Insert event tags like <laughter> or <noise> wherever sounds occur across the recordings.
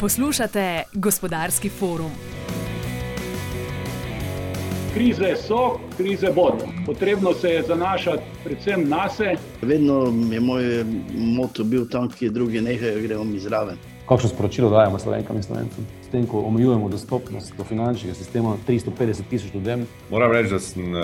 Poslušate gospodarski forum. Krize so, krize bodo. Potrebno se je zanašati predvsem na sebe. Vedno je moj moto bil tam, kjer drugi nehajo, gremo mi zraven. Kakšno sporočilo dajemo slovenkam in slovencem? S tem, ko omejujemo dostopnost do finančnega sistema 350 tisoč ljudem. Moram reči, da sem uh,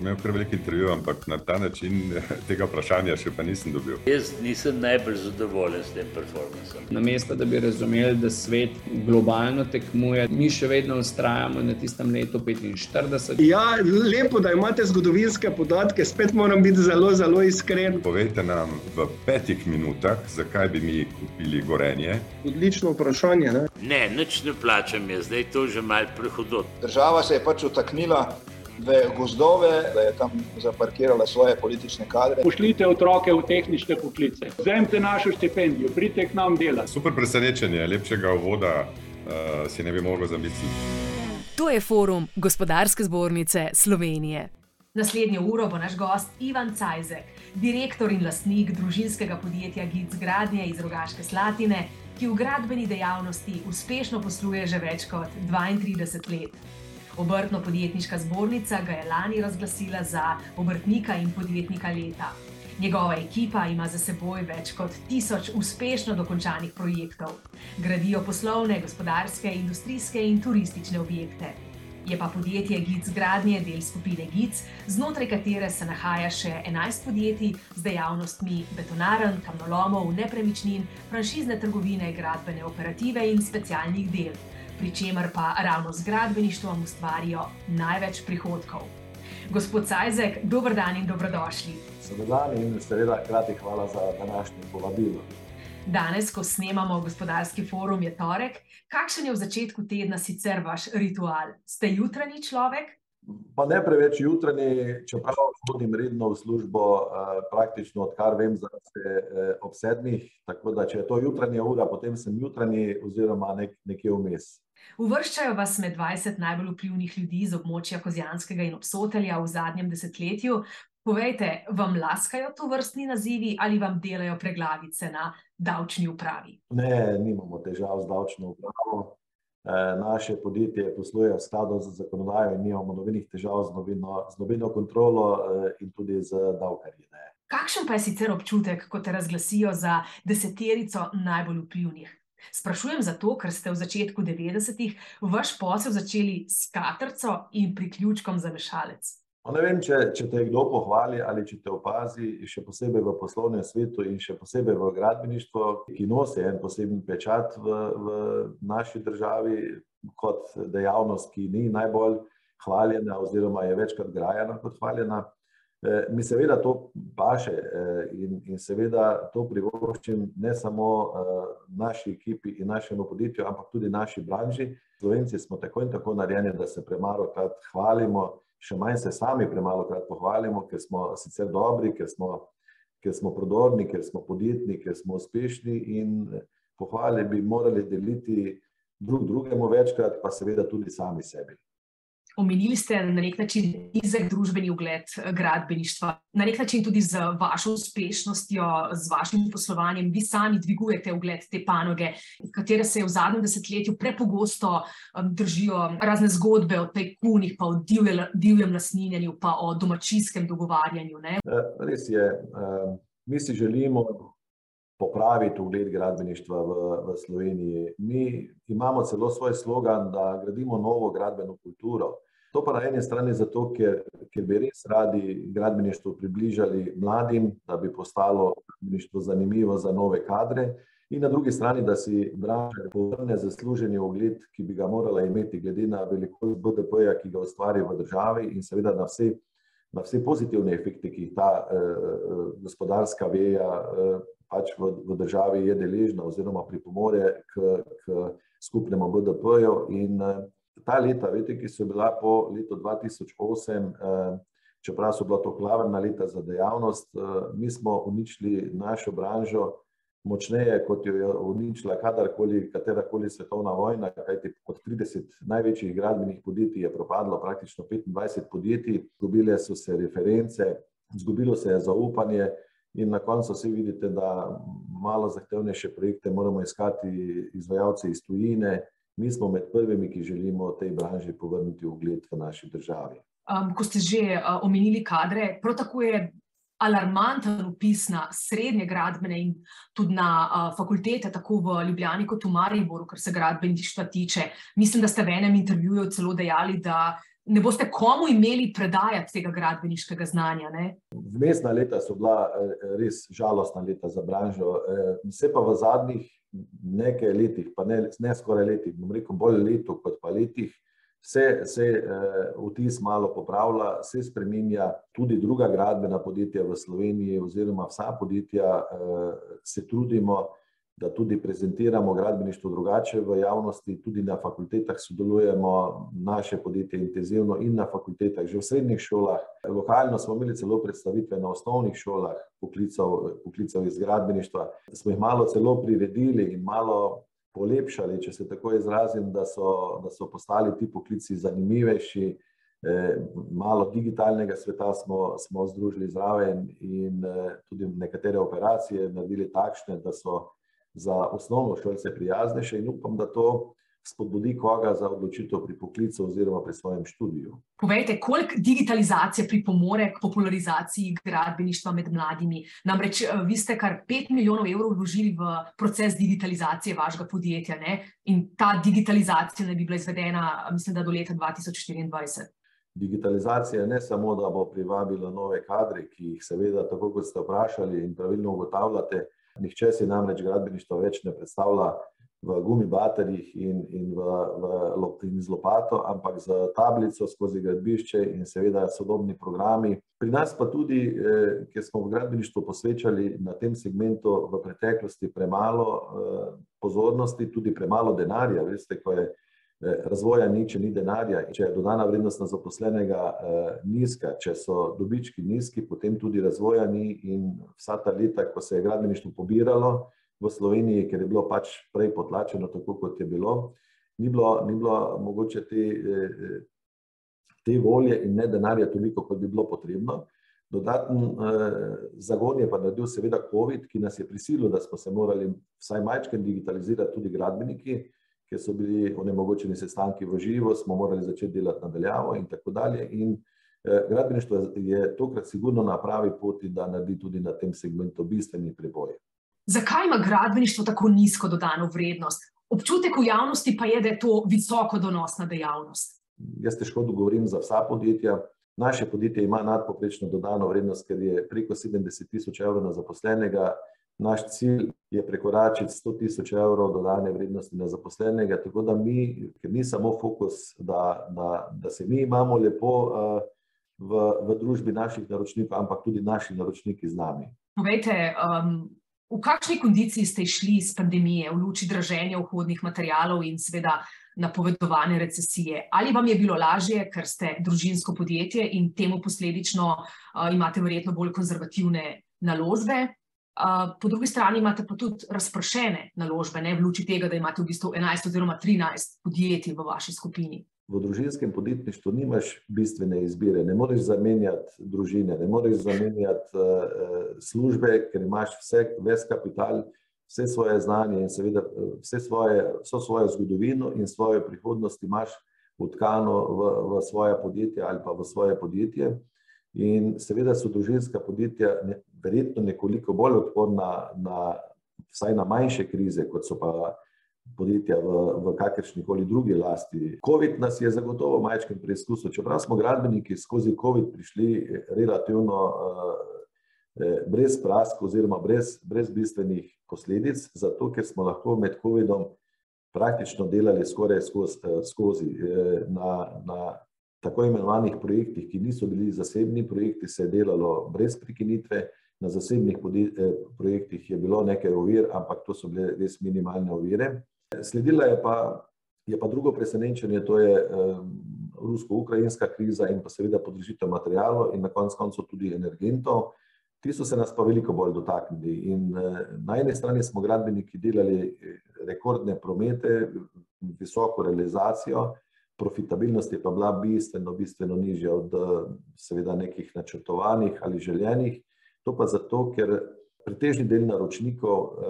imel kar veliko intervjujev, ampak na ta način tega vprašanja še pa nisem dobil. Jaz nisem najbolj zadovoljen s tem performancem. Namesto da bi razumeli, da svet globalno tekmuje, mi še vedno ustrajamo na tistem letu 45. Ja, lepo, da imate zgodovinske podatke, spet moram biti zelo, zelo iskren. Povejte nam v petih minutah, zakaj bi mi kupili gorenje. Odlično vprašanje. Ne? Ne, nič ne plačam, je zdaj to že mal prehodot. Država se je pač utaknila v gozdove, da je tam zaparkirala svoje politične kadre. Pošljite otroke v tehnične poklice, vzemite našo štipendijo, pridite k nam delati. Super presenečenje, lepšega uvoda uh, si ne bi mogel zamisliti. To je forum Gospodarske zbornice Slovenije. Naslednjo uro bo naš gost Ivan Cajzek, direktor in lastnik družinskega podjetja GIC Gradnje iz Rogaške Slatine, ki v gradbeni dejavnosti uspešno posluje že več kot 32 let. Obrtno-podjetniška zbornica ga je lani razglasila za obrtnika in podjetnika leta. Njegova ekipa ima za seboj več kot tisoč uspešno dokončanih projektov. Gradijo poslovne, gospodarske, industrijske in turistične objekte. Je pa podjetje GIC Gradnje del skupine GIC, znotraj katere se nahaja še 11 podjetij z dejavnostmi betonaren, kamnolomov, nepremičnin, franšizne trgovine, gradbene operative in specialnih del, pri čemer pa ravno z gradbeništvom ustvarijo največ prihodkov. Gospod Cajzek, dober dan in dobrodošli. Dobrodan in seveda hkrati hvala za današnje povabilo. Danes, ko snemamo gospodarski forum, je torek. Kakšen je v začetku tedna sicer vaš ritual? Ste jutranji človek? Pa ne preveč jutranji, čeprav hodim redno v službo, eh, praktično odkar vem, da se eh, ob sedmih. Tako da, če je to jutranja ura, potem sem jutranji, oziroma nek, nekje vmes. Uvrščajo vas med 20 najbolj vplivnih ljudi z območja Kozjanskega in obsotelja v zadnjem desetletju. Povejte, vam laskajo to vrstni nazivi ali vam delajo preglavice na davčni upravi? Ne, nimamo težav z davčno upravo. E, naše podjetje posluje v skladu z zakonodajo in nimamo nobenih težav z nobeno, z nobeno kontrolo e, in tudi z davkarji. Ne. Kakšen pa je sicer občutek, ko te razglasijo za deseterico najbolj vplivnih? Sprašujem zato, ker ste v začetku 90-ih vaš posel začeli s katrco in priključkom za mešalec. No, ne vem, če, če te kdo pohvali ali če te opazi, še posebej v poslovnem svetu in še posebej v gradbeništvu, ki nosi en poseben pečat v, v naši državi, kot dejavnost, ki ni najbolj hvaljena, oziroma je večkrat grajena kot hvaljena. Eh, mi seveda to paše eh, in, in seveda to privoščim ne samo eh, naši ekipi in našemu podjetju, ampak tudi naši branži. Slovenci smo tako in tako narejeni, da se premalo krat hvalimo še manj se sami premalo krat pohvalimo, ker smo sicer dobri, ker smo, ker smo prodorni, ker smo podjetni, ker smo uspešni in pohvale bi morali deliti drug drugemu večkrat, pa seveda tudi sami sebi. Omenili ste na nek način nizek družbeni ugled eh, gradbeništva, na nek način tudi z vašo uspešnostjo, z vašim poslovanjem, vi sami dvigujete ugled te panoge, katere se v zadnjem desetletju prepogosto držijo razne zgodbe o tajkunih, pa o divjem nasninjanju, pa o domačijskem dogovarjanju. Ne? Eh, res je, mi si želimo popraviti ugled gradbeništva v, v Sloveniji. Mi imamo celo svoj slogan, da gradimo novo gradbeno kulturo. To pa na eni strani zato, ker, ker bi res radi gradbeništvo približali mladim, da bi postalo gradbeništvo zanimivo za nove kadre, in na drugi strani, da si branža povrne zasluženi ogled, ki bi ga morala imeti, glede na velikost BDP-ja, ki ga ustvari v državi, in seveda na vse, na vse pozitivne efekte, ki jih ta eh, gospodarska veja eh, pač v, v državi je deležna, oziroma pripomore k, k skupnemu BDP-ju. In eh, ta leta, veste, ki so bila po letu 2008, eh, čeprav so bila to glavna leta za dejavnost, eh, mi smo uničili našo branžo močneje, kot jo je uničila kadarkoli, katerakoli svetovna vojna, kajti od 30 največjih gradbenih podjetij je propadlo praktično 25 podjetij, izgubile so se reference, izgubilo se je zaupanje in na koncu vsi vidite, da malo zahtevnejše projekte moramo iskati izvajalce iz tujine. Mi smo med prvimi, ki želimo tej branži povrniti ugled v naši državi. Um, ko ste že uh, omenili kadre, prav tako je alarmanten upis na srednje gradbene in tudi na uh, fakultete, tako v Ljubljani kot v Mariboru, kar se gradbeništva tiče. Mislim, da ste v enem intervjuju celo dejali, da ne boste komu imeli predajati tega gradbeniškega znanja. Vmesna leta so bila res žalostna leta za branžo. Vse pa v zadnjih nekaj letih, pa ne, ne skoraj letih, bom rekel bolj leto kot pa letih, se, se vtis malo popravlja, se spreminja. Tudi druga gradbena podjetja v Sloveniji oziroma vsa podjetja se trudimo, da tudi prezentiramo gradbeništvo drugače v javnosti, tudi na fakultetah sodelujemo, naše podjetje intenzivno in na fakultetah, že v srednjih šolah. Lokalno smo imeli celo predstavitve na osnovnih šolah poklicev, poklicev iz gradbeništva. Smo jih malo celo priredili in malo polepšali, če se tako izrazim, da so, da so postali ti poklici zanimivejši. Malo digitalnega sveta smo, smo združili zraven in tudi nekatere operacije naredili takšne, da so za osnovno šolce prijaznejše in upam, da to spodbudi koga za odločitev pri poklicu oziroma pri svojem študiju. Povejte, koliko digitalizacija pripomore k popularizaciji gradbeništva med mladimi? Namreč vi ste kar 5 milijonov evrov vložili v proces digitalizacije vašega podjetja ne? in ta digitalizacija naj bi bila izvedena, mislim, da do leta 2024. Digitalizacija ne samo, da bo privabila nove kadre, ki jih seveda, tako kot ste vprašali in pravilno ugotavljate, Nihče si namreč gradbeništva več ne predstavlja v gumibaterjih in, in, v, v, in z lopato, ampak z tablico skozi gradbišče in seveda sodobni programi. Pri nas pa tudi, eh, ker smo v gradbeništvu posvečali na tem segmentu v preteklosti premalo eh, pozornosti, tudi premalo denarja. Veste, ko je razvoja ni, če ni denarja. Če je dodana vrednost na zaposlenega eh, nizka, če so dobički nizki, potem tudi razvoja ni in vsa ta leta, ko se je gradbeništvo pobiralo v Sloveniji, ker je bilo pač prej potlačeno tako, kot je bilo, ni bilo, ni bilo mogoče te, te volje in ne denarja toliko, kot bi bilo potrebno. Dodaten eh, zagon je pa naredil seveda COVID, ki nas je prisilil, da smo se morali vsaj majčken digitalizirati tudi gradbeniki, ker so bili onemogočeni sestanki v živo, smo morali začeti delati nadaljavo in tako dalje. In eh, gradbeništvo je tokrat sigurno na pravi poti, da naredi tudi na tem segmentu bistveni preboj. Zakaj ima gradbeništvo tako nizko dodano vrednost? Občutek v javnosti pa je, da je to visoko donosna dejavnost. Jaz težko dogovorim za vsa podjetja. Naše podjetje ima nadpoprečno dodano vrednost, ker je preko 70 tisoč evrov na zaposlenega, Naš cilj je prekoračiti 100 tisoč evrov dodane vrednosti na zaposlenega, tako da mi, ker ni samo fokus, da, da, da se mi imamo lepo uh, v, v družbi naših naročnikov, ampak tudi naši naročniki z nami. Povejte, um, v kakšni kondiciji ste šli iz pandemije, v luči draženja vhodnih materijalov in seveda napovedovane recesije? Ali vam je bilo lažje, ker ste družinsko podjetje in temu posledično uh, imate verjetno bolj konzervativne naložbe? Po drugi strani imate pa tudi razpršene naložbe, ne v luči tega, da imate v bistvu 11 oziroma 13 podjetij v vaši skupini. V družinskem podjetništvu nimaš bistvene izbire, ne moreš zamenjati družine, ne moreš zamenjati uh, službe, ker imaš vse, ves kapital, vse svoje znanje in seveda vse svoje, vso svojo zgodovino in svojo prihodnost imaš utkano v, v svoje podjetje ali pa v svoje podjetje. In seveda so družinska podjetja verjetno nekoliko bolj odporna na vsaj na manjše krize, kot so pa podjetja v, v kakršni koli drugi lasti. COVID nas je zagotovo majčkem preizkusil, čeprav smo gradbeniki skozi COVID prišli relativno eh, brez prask oziroma brez, brez bistvenih posledic, zato ker smo lahko med COVID-om praktično delali skoraj skozi, skozi na, na tako imenovanih projektih, ki niso bili zasebni projekti, se je delalo brez prekinitve, na zasebnih eh, projektih je bilo nekaj ovir, ampak to so bile res minimalne ovire. Sledila je pa, je pa drugo presenečenje, to je um, rusko-ukrajinska kriza in pa seveda podrežitev materijalov in na konc koncu tudi energentov. Ti so se nas pa veliko bolj dotaknili in uh, na eni strani smo gradbeniki delali eh, rekordne promete, visoko realizacijo, profitabilnost je pa bila bistveno, bistveno nižja od seveda nekih načrtovanih ali željenih. To pa zato, ker pretežni del naročnikov,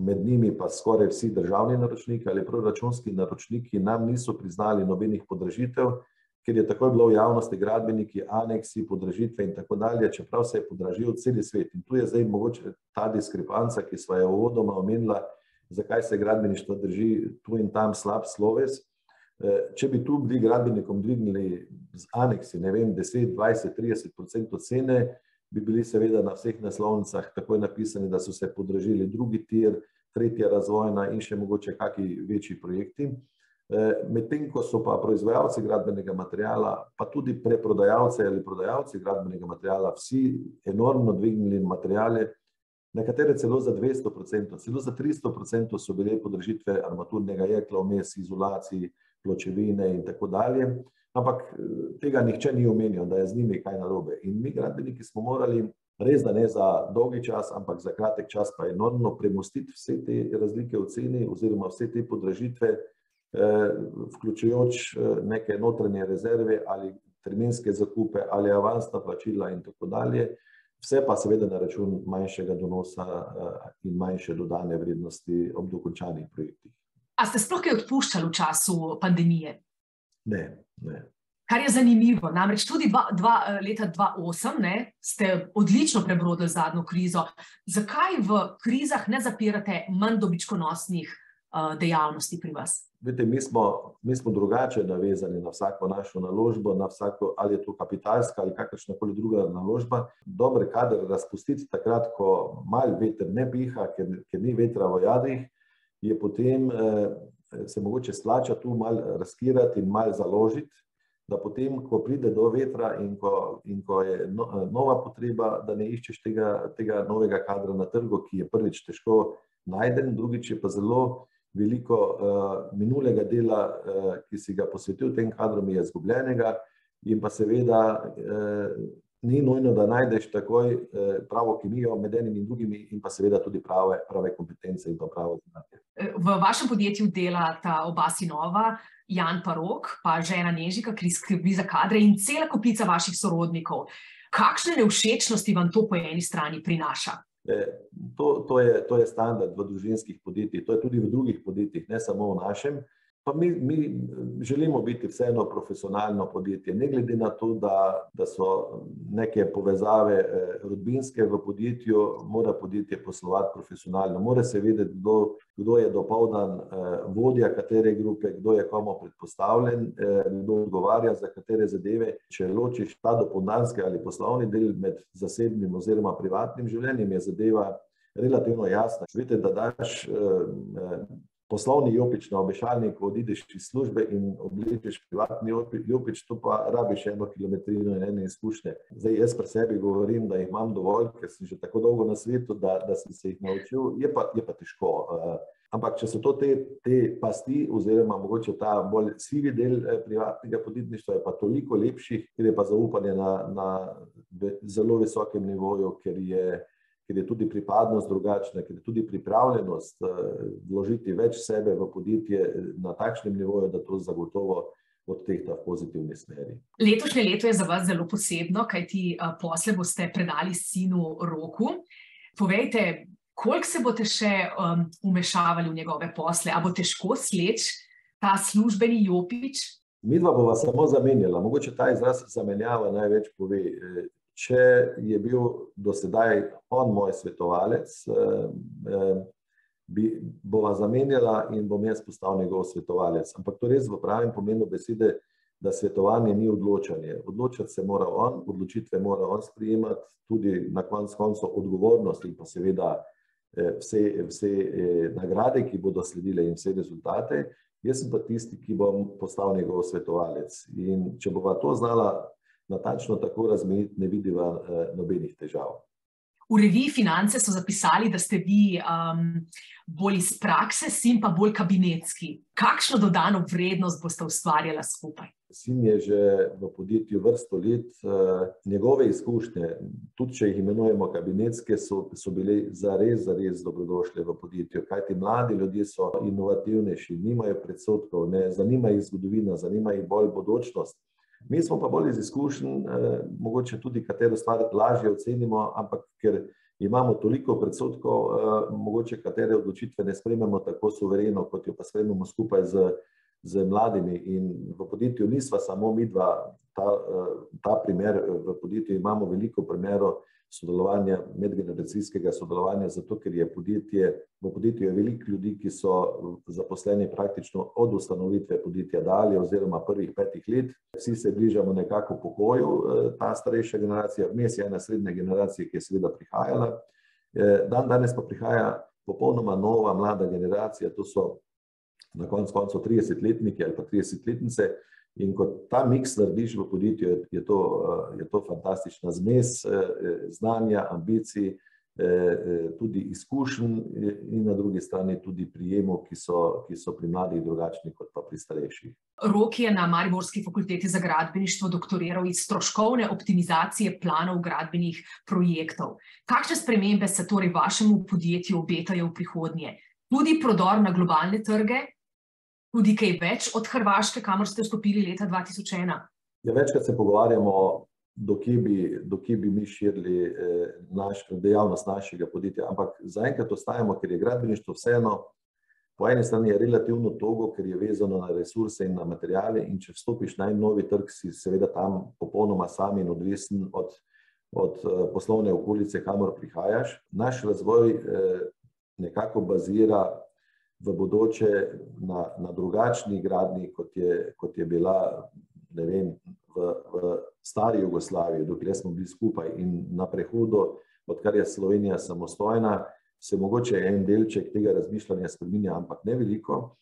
med njimi pa skoraj vsi državni naročniki ali proračunski naročniki, nam niso priznali nobenih podražitev, ker je takoj bilo v javnosti gradbeniki, aneksi, podražitve in tako dalje, čeprav se je podražil cel svet. In tu je zdaj mogoče ta diskrepanca, ki sva jo uvodoma omenila, zakaj se gradbeništvo drži tu in tam slab sloves. Če bi tu bili gradbenikom dvignili z aneksi, ne vem, 10, 20, 30 procentov cene, bi bili seveda na vseh naslovnicah takoj napisani, da so se podražili drugi tir, tretja razvojna in še mogoče kakšni večji projekti. Medtem ko so pa proizvajalci gradbenega materiala, pa tudi preprodajalci ali prodajalci gradbenega materiala, vsi enormno dvignili materiale, nekatere celo za dvesto procentov, celo za tristo procentov so bile podražitve armaturnega jekla, vmes izolacij, pločevine in tako dalje. Ampak tega nihče ni omenjal, da je z njimi kaj narobe. In mi gradbeniki smo morali, res da ne za dolgi čas, ampak za kratek čas pa enormno premostiti vse te razlike v ceni oziroma vse te podražitve, vključujoč neke notranje rezerve ali terminske zakupe ali avansna plačila in tako dalje. Vse pa seveda na račun manjšega donosa in manjše dodane vrednosti ob dokončanih projektih. A ste sploh kaj odpuščali v času pandemije? Ne, ne. Kar je zanimivo, namreč tudi dva, dva, leta dva osem, ne, ste odlično prebrodili zadnjo krizo. Zakaj v krizah ne zapirate manj dobičkonosnih dejavnosti pri vas? Vidite, mi smo, mi smo drugače navezani na vsako našo naložbo, na vsako, ali je to kapitalska ali kakršnakoli druga naložba. Dober kader razpustiti takrat, ko malo veter ne piha, ker, ker ni vetra v jadrih, je potem se mogoče splača tu malo riskirati in malo založiti, da potem, ko pride do vetra in ko, in ko je nova potreba, da ne iščeš tega, tega novega kadra na trgu, ki je prvič težko najden, drugič je pa zelo veliko minulega dela, ki si ga posvetil tem kadrom, je izgubljenega. In pa seveda ni nujno, da najdeš takoj pravo kemijo med enim in drugimi in pa seveda tudi prave, prave kompetence in pa pravo znanje. V vašem podjetju delata oba sinova, Jan pa Rok, pa žena Nežika, ki skrbi za kadre, in cela kopica vaših sorodnikov. Kakšne nevšečnosti vam to po eni strani prinaša? To, to je, to je standard v družinskih podjetjih, to je tudi v drugih podjetjih, ne samo v našem. Pa mi, mi želimo biti vseeno profesionalno podjetje, ne glede na to, da, da so neke povezave rodbinske v podjetju, mora podjetje poslovati profesionalno. Mora se vedeti, kdo, kdo je dopoldan vodja katere grupe, kdo je komu predpostavljen, kdo odgovarja za katere zadeve. Če ločiš ta dopoldanski ali poslovni del med zasebnim oziroma privatnim življenjem, je zadeva relativno jasna. Vidite, da daš poslovni jopič na obešalniku, odideš iz službe in oblečeš privatni jopič, to pa rabiš eno kilometrino in ene izkušnje. Zdaj jaz pri sebi govorim, da jih imam dovolj, ker sem že tako dolgo na svetu, da, da sem se jih naučil, je pa, je pa težko. Ampak če so to te, te pasti oziroma mogoče ta bolj sivi del privatnega podjetništva, je pa toliko lepši, ker je pa zaupanje na, na zelo visokem nivoju, ker je ker je tudi pripadnost drugačna, ker je tudi pripravljenost vložiti več sebe v podjetje na takšnem nivoju, da to zagotovo odtehta v pozitivni smeri. Letošnje leto je za vas zelo posebno, kajti posle boste predali sinu Roku. Povejte, koliko se boste še vmešavali v njegove posle, a bo težko sleči ta službeni jopič? Midva bova samo zamenjala, mogoče ta izraz zamenjava največ pove. Če je bil do sedaj on moj svetovalec, bi, bova zamenjala in bom jaz postal njegov svetovalec. Ampak to res v pravem pomenu besede, da svetovanje ni odločanje. Odločati se mora on, odločitve mora on sprejemati, tudi na koncu koncev odgovornost in pa seveda vse, vse nagrade, ki bodo sledile, in vse rezultate. Jaz sem pa tisti, ki bom postal njegov svetovalec. In če bova to znala natančno tako razmejiti, ne vidiva nobenih težav. V reviji Finance so zapisali, da ste vi um, bolj iz prakse, sin pa bolj kabinetski. Kakšno dodano vrednost boste ustvarjala skupaj? Sin je že v podjetju vrsto let, njegove izkušnje, tudi če jih imenujemo kabinetske, so, so bile zares, zares dobrodošle v podjetju. Kajti mladi ljudje so inovativnejši, nimajo predsodkov, ne zanima jih zgodovina, zanima jih bolj bodočnost. Mi smo pa bolj iz izkušenj, mogoče tudi katero stvar lažje ocenimo, ampak ker imamo toliko predsotkov, uh, mogoče katere odločitve ne sprememo tako suvereno, kot jo pa sprememo skupaj z, z mladimi. In v podjetju nisva samo mi dva, ta, uh, ta primer, v podjetju imamo veliko primerov sodelovanja, medgeneracijskega sodelovanja, zato ker je podjetje, v podjetju je veliko ljudi, ki so zaposleni praktično od ustanovitve podjetja dalje oziroma prvih petih let. Vsi se bližamo nekako pokoju, ta starejša generacija, vmes je ena srednja generacija, ki je seveda prihajala. Dan danes pa prihaja popolnoma nova mlada generacija, to so na koncu koncev 30-letniki ali pa 30-letnice, In ko ta miks narediš v podjetju, je to, je to fantastična zmes znanja, ambicij, tudi izkušenj, in na drugi strani tudi prijemov, ki so, ki so pri mladih drugačni kot pa pri starejših. Rok je na Mariborski fakulteti za gradbeništvo doktoriral iz stroškovne optimizacije planov gradbenih projektov. Kakšne spremembe se torej vašemu podjetju obetajo v prihodnje? Tudi prodor na globalne trge, tudi kaj več od Hrvaške, kamor ste vstopili leta 2001? Ja, večkrat se pogovarjamo, do kje bi, do kje bi mi širili eh, naš, dejavnost našega podjetja, ampak zaenkrat ostajamo, ker je gradbeništvo vseeno. Po eni strani je relativno togo, ker je vezano na resurse in na materijale, in če vstopiš na en novi trg, si seveda tam popolnoma sam in odvisen od, od poslovne okolice, kamor prihajaš. Naš razvoj eh, nekako bazira v bodoče na, na drugačni gradni, kot je, kot je bila vem, v, v stari Jugoslaviji, dokler smo bili skupaj in na prehodu, odkar je Slovenija samostojna, se mogoče en delček tega razmišljanja spremenja, ampak ne veliko.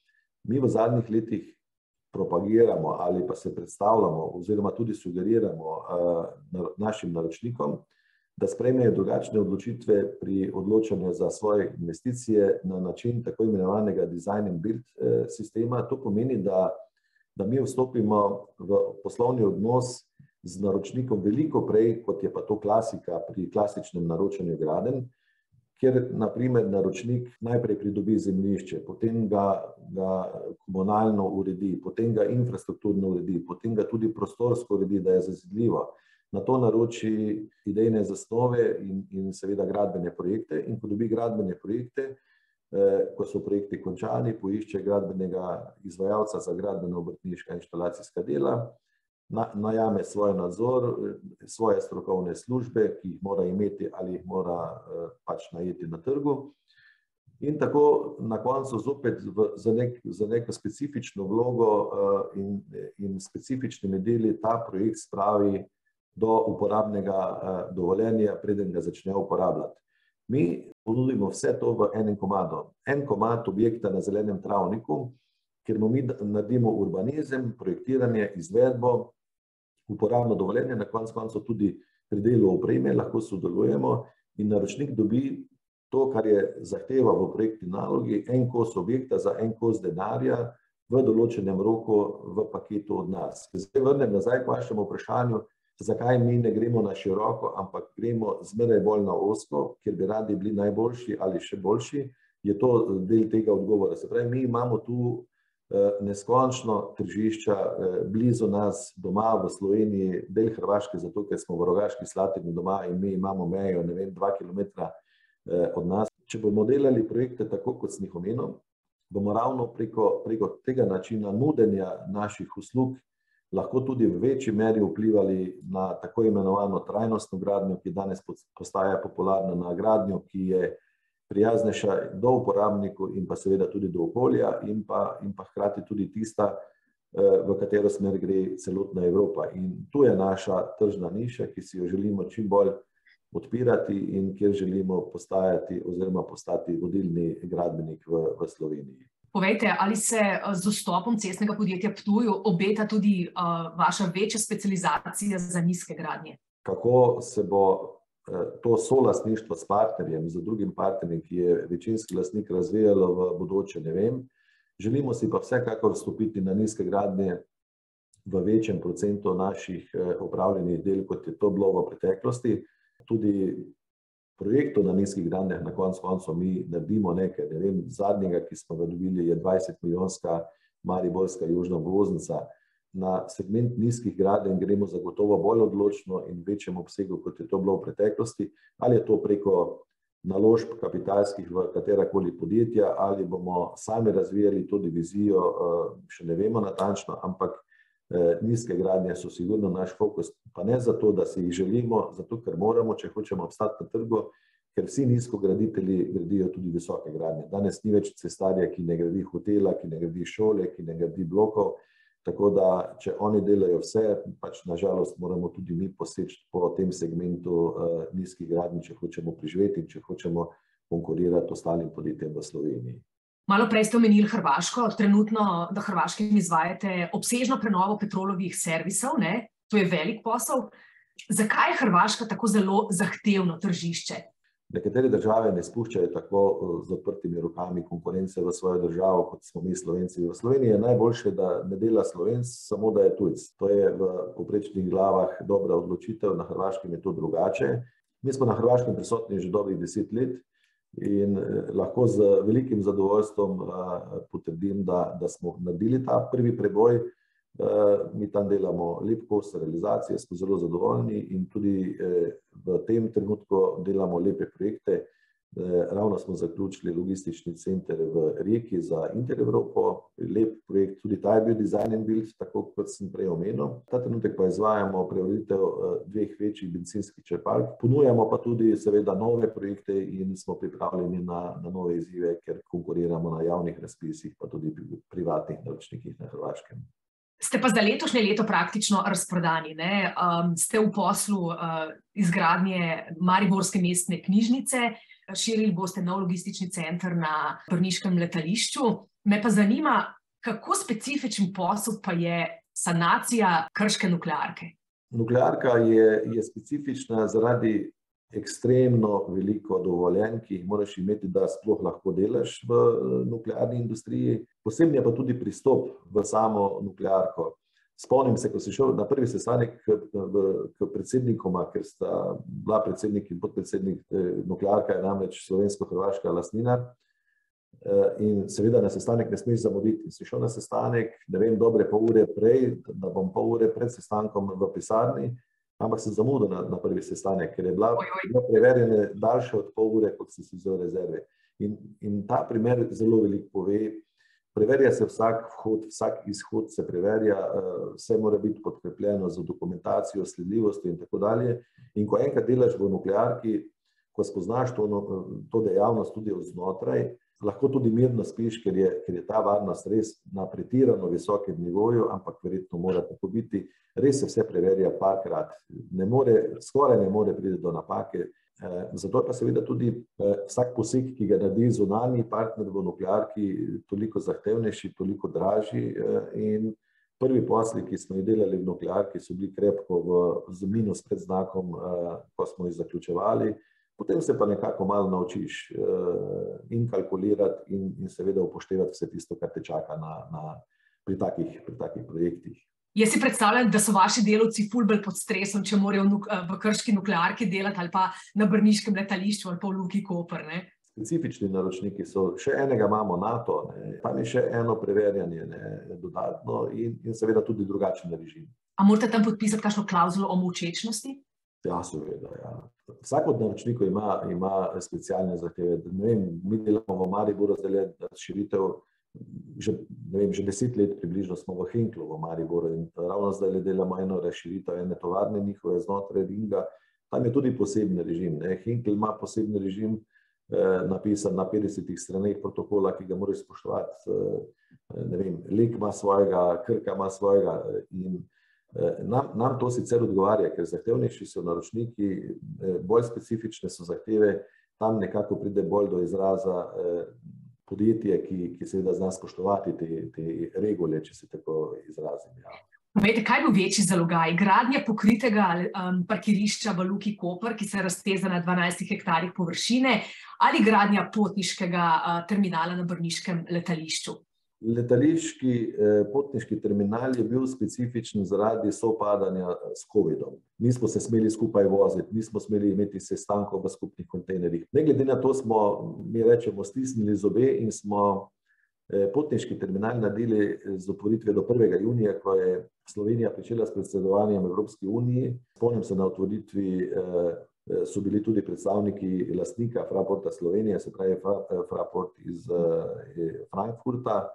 Mi v zadnjih letih propagiramo ali pa se predstavljamo, oziroma tudi sugeriramo uh, našim naročnikom, da sprejmejo drugačne odločitve pri odločanju za svoje investicije na način tako imenovanega design and build sistema. To pomeni, da, da mi vstopimo v poslovni odnos z naročnikom veliko prej, kot je pa to klasika pri klasičnem naročanju graden, kjer naprimer naročnik najprej pridobi zemljišče, potem ga, ga komunalno uredi, potem ga infrastrukturno uredi, potem ga tudi prostorsko uredi, da je zazidljivo na to naroči idejne zasnove in, in seveda gradbene projekte. In ko dobi gradbene projekte, eh, ko so projekti končani, poišče gradbenega izvajalca za gradbeno obrtniška inštalacijska dela, na, najame svoj nadzor, svoje strokovne službe, ki jih mora imeti ali jih mora eh, pač najeti na trgu. In tako na koncu zopet v, za, nek, za neko specifično vlogo uh, in, in specifičnimi deli ta projekt spravi do uporabnega uh, dovoljenja, preden ga začne uporabljati. Mi ponudimo vse to v enem komadu. En komad objekta na zelenem travniku, kjer mi naredimo urbanizem, projektiranje, izvedbo, uporabno dovoljenje, na koncu koncev tudi pri delu opreme lahko sodelujemo in naročnik dobi to, kar je zahteva v projektni nalogi, en kos objekta za en kos denarja v določenem roku v paketu od nas. Zdaj vrnem nazaj k vašemu vprašanju, zakaj mi ne gremo na široko, ampak gremo zmeraj bolj na osko, ker bi radi bili najboljši ali še boljši, je to del tega odgovora. Se pravi, mi imamo tu neskončno tržišča blizu nas, doma v Sloveniji, del Hrvaške, zato ker smo v Rogaški Slatini doma in mi imamo mejo, ne vem, dva kilometra od nas. Če bomo delali projekte tako, kot sem jih omenil, bomo ravno preko, preko tega načina nudenja naših uslug lahko tudi v večji meri vplivali na tako imenovano trajnostno gradnjo, ki danes postaja popularna na gradnjo, ki je prijaznejša do uporabnikov in pa seveda tudi do okolja in pa, in pa hkrati tudi tista, v katero smer gre celotna Evropa. In tu je naša tržna niša, ki si jo želimo čim bolj odpirati in kjer želimo postajati oziroma postati vodilni gradbenik v, v Sloveniji. Povejte, ali se z dostopom cestnega podjetja Ptuju obeta tudi uh, vaša večja specializacija za nizke gradnje? Kako se bo to solastništvo s partnerjem, z drugim partnerjem, ki je večinski lastnik, razvijalo v bodoče, ne vem. Želimo si pa vsekakor vstopiti na nizke gradnje v večjem procentu naših opravljenih del, kot je to bilo v preteklosti. Tudi projektov na nizkih gradnjah, na koncu koncev mi naredimo nekaj. Ne vem, zadnjega, ki smo ga dobili, je 20-milijonska Mariborska južna obvoznica. Na segment nizkih gradenj gremo zagotovo bolj odločno in večjem obsegu, kot je to bilo v preteklosti, ali je to preko naložb kapitalskih v katerakoli podjetja, ali bomo sami razvijali to divizijo, še ne vemo natančno, ampak nizke gradnje so sigurno naš fokus, pa ne zato, da si jih želimo, zato ker moramo, če hočemo obstati na trgu, ker vsi nizkograditelji gradijo tudi visoke gradnje. Danes ni več cestarja, ki ne gradi hotela, ki ne gradi šole, ki ne gradi blokov, tako da če oni delajo vse, pač na žalost moramo tudi mi poseči po tem segmentu nizkih gradnj, če hočemo preživeti in če hočemo konkurirati ostalim podjetjem v Sloveniji. Malo prej ste omenili Hrvaško, trenutno na Hrvaškem izvajate obsežno prenovo Petrolovih servisov, ne, to je velik posel. Zakaj je Hrvaška tako zelo zahtevno tržišče? Nekatere države ne spuščajo tako z odprtimi rokami konkurence v svojo državo, kot smo mi Slovenci. V Sloveniji je najboljše, da ne dela Slovenec, samo da je tujec. To je v povprečnih glavah dobra odločitev, na Hrvaškem je to drugače. Mi smo na Hrvaškem prisotni že dobrih deset let in lahko z velikim zadovoljstvom potrdim, da, da smo naredili ta prvi preboj. Mi tam delamo lep kos realizacije, smo zelo zadovoljni in tudi v tem trenutku delamo lepe projekte. Ravno smo zaključili logistični center v Rijeki za Intereuropo, lep projekt, tudi ta je bil design and build, tako kot sem prej omenil. Ta trenutek pa izvajamo preureditev dveh večjih bencinskih črpalk, ponujamo pa tudi seveda nove projekte in smo pripravljeni na, na nove izzive, ker konkuriramo na javnih razpisih, pa tudi pri privatnih naročnikih na Hrvaškem. Ste pa za letošnje leto praktično razprodani, ne, ste v poslu izgradnje mariborske mestne knjižnice, širili boste nov logistični center na brniškem letališču. Me pa zanima, kako specifičen posel pa je sanacija krške nuklearke? Nuklearka je, je specifična zaradi ekstremno veliko dovoljenj, ki jih moraš imeti, da sploh lahko delaš v nuklearni industriji. Poseben je pa tudi pristop v samo nuklearko. Spomnim se, ko sem šel na prvi sestanek k, v, k predsednikoma, ker sta bila predsednik in podpredsednik, nuklearka je namreč slovensko-hrvaška lastnina. In seveda na sestanek ne smeš zamuditi. Si šel na sestanek, ne vem, dobre pol ure prej, da bom pol ure pred sestankom v pisarni, ampak sem zamudil na, na prvi sestanek, ker je bila, bilo preverjanje daljše od pol ure, kot sem si vzel rezerve. In, in ta primer zelo veliko pove. Preverja se vsak vhod, vsak izhod se preverja, vse mora biti podkrepljeno z dokumentacijo, sledljivostjo in tako dalje. In ko enkrat delaš v nuklearki, ko spoznaš to, to dejavnost tudi od znotraj, lahko tudi mirno spiš, ker je, ker je ta varnost res na pretirano visokem nivoju, ampak verjetno mora tako biti. Res se vse preverja parkrat, ne more, skoraj ne more priti do napake. Zato pa seveda tudi vsak poseg, ki ga naredi zunanji partner v nuklearki, toliko zahtevnejši, toliko dražji in prvi posli, ki smo jih delali v nuklearki, so bili krepko v, z minus pred znakom, ko smo jih zaključevali. Potem se pa nekako malo naučiš in kalkulirati in, in seveda upoštevati vse tisto, kar te čaka na, na, pri takih, pri takih projektih. Jaz si predstavljam, da so vaši delavci ful bolj pod stresom, če morajo v, v krški nuklearki delati ali pa na brniškem letališču ali pa v Luki Koper, ne? Specifični naročniki so, še enega imamo NATO, ne, tam je še eno preverjanje, ne, dodatno in, in seveda tudi drugačen režim. A morate tam podpisati kakšno klavzulo o molčečnosti? Ja, seveda, ja. Vsak od naročnikov ima, ima specialne zahteve. Ne vem, mi delamo v Mariboru zdaj širitev že, vem, že deset let približno smo v Henklu v Mariboru in ravno zdaj delamo eno razširitev ene tovarne njihove znotraj Ringa. Tam je tudi poseben režim. Ne. Henkel ima poseben režim, eh, napisan na 50 straneh protokola, ki ga moraš spoštovati. Eh, ne vem, Lek ima svojega, Krka ima svojega in eh, nam, nam to sicer odgovarja, ker zahtevnejši so naročniki, eh, bolj specifične so zahteve, tam nekako pride bolj do izraza eh, podjetje, ki, ki seveda zna spoštovati te, te regule, če se tako izrazim. Ja. Povejte, kaj bo večji zalogaj? Gradnja pokritega um, parkirišča v Luki Koper, ki se razteza na 12 hektarjih površine, ali gradnja potniškega uh, terminala na Brniškem letališču? Letališki eh, potniški terminal je bil specifičen zaradi sopadanja s COVID-om. Nismo se smeli skupaj voziti, nismo smeli imeti sestankov v skupnih kontejnerjih. Ne glede na to smo, mi rečemo, stisnili zobe in smo eh, potniški terminal naredili z otvoritvijo do 1. junija, ko je Slovenija pričela s predsedovanjem Evropski uniji. Spomnim se na otvoritvi eh, so bili tudi predstavniki lastnika Fraporta Slovenije, se pravi Fraport iz Frankfurta,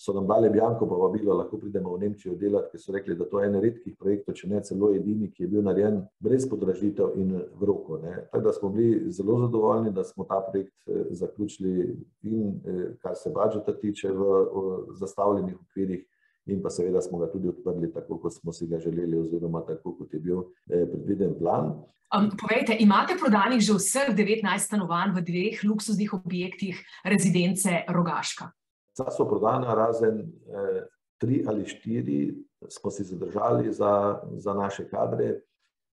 so nam dali Bjanko povabilo, lahko pridemo v Nemčijo delati, ker so rekli, da to je en redkih projektov, če ne celo edini, ki je bil narejen brez podražitev in v roko. Tako da smo bili zelo zadovoljni, da smo ta projekt zaključili in kar se budžeta tiče v, v zastavljenih okvirih, in pa seveda smo ga tudi odprli tako, kot smo si ga želeli oziroma tako, kot je bil predviden plan. Um, povejte, imate prodanih že vseh devetnajst stanovanj v dveh luksuznih objektih rezidence Rogaška? Vsa so prodana, razen eh, tri ali štiri smo si zadržali za, za naše kadre,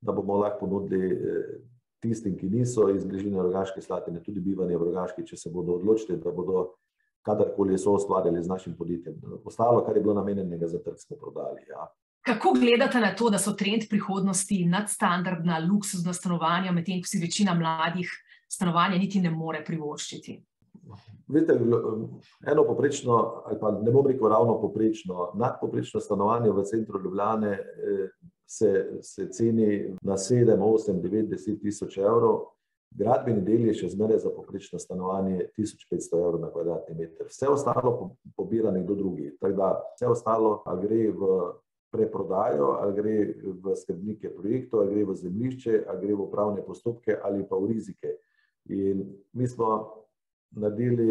da bomo lahko ponudili eh, tistim, ki niso iz bližine Rogaške Slatine, tudi bivanje v Rogaški, če se bodo odločili, da bodo kadarkoli so ustvarjali z našim podjetjem. Ostalo, kar je bilo namenjenega za trg, smo prodali. Ja. Kako gledate na to, da so trend prihodnosti nadstandardna, luksuzna stanovanja, medtem ko si večina mladih stanovanja niti ne more privoščiti? Veste, eno poprečno, ali pa ne bom rekel ravno poprečno, nadpoprečno stanovanje v centru Ljubljane se, se ceni na 7, 8, 9, 10 tisoč evrov, gradbeni del je še zmeraj za poprečno stanovanje 1500 evrov na kvadratni meter. Vse ostalo pobira nekdo drugi. Da vse ostalo, ali gre v preprodajo, ali gre v skrbnike projektov, ali gre v zemljišče, ali gre v upravne postopke, ali pa v rizike. In mi smo naredili,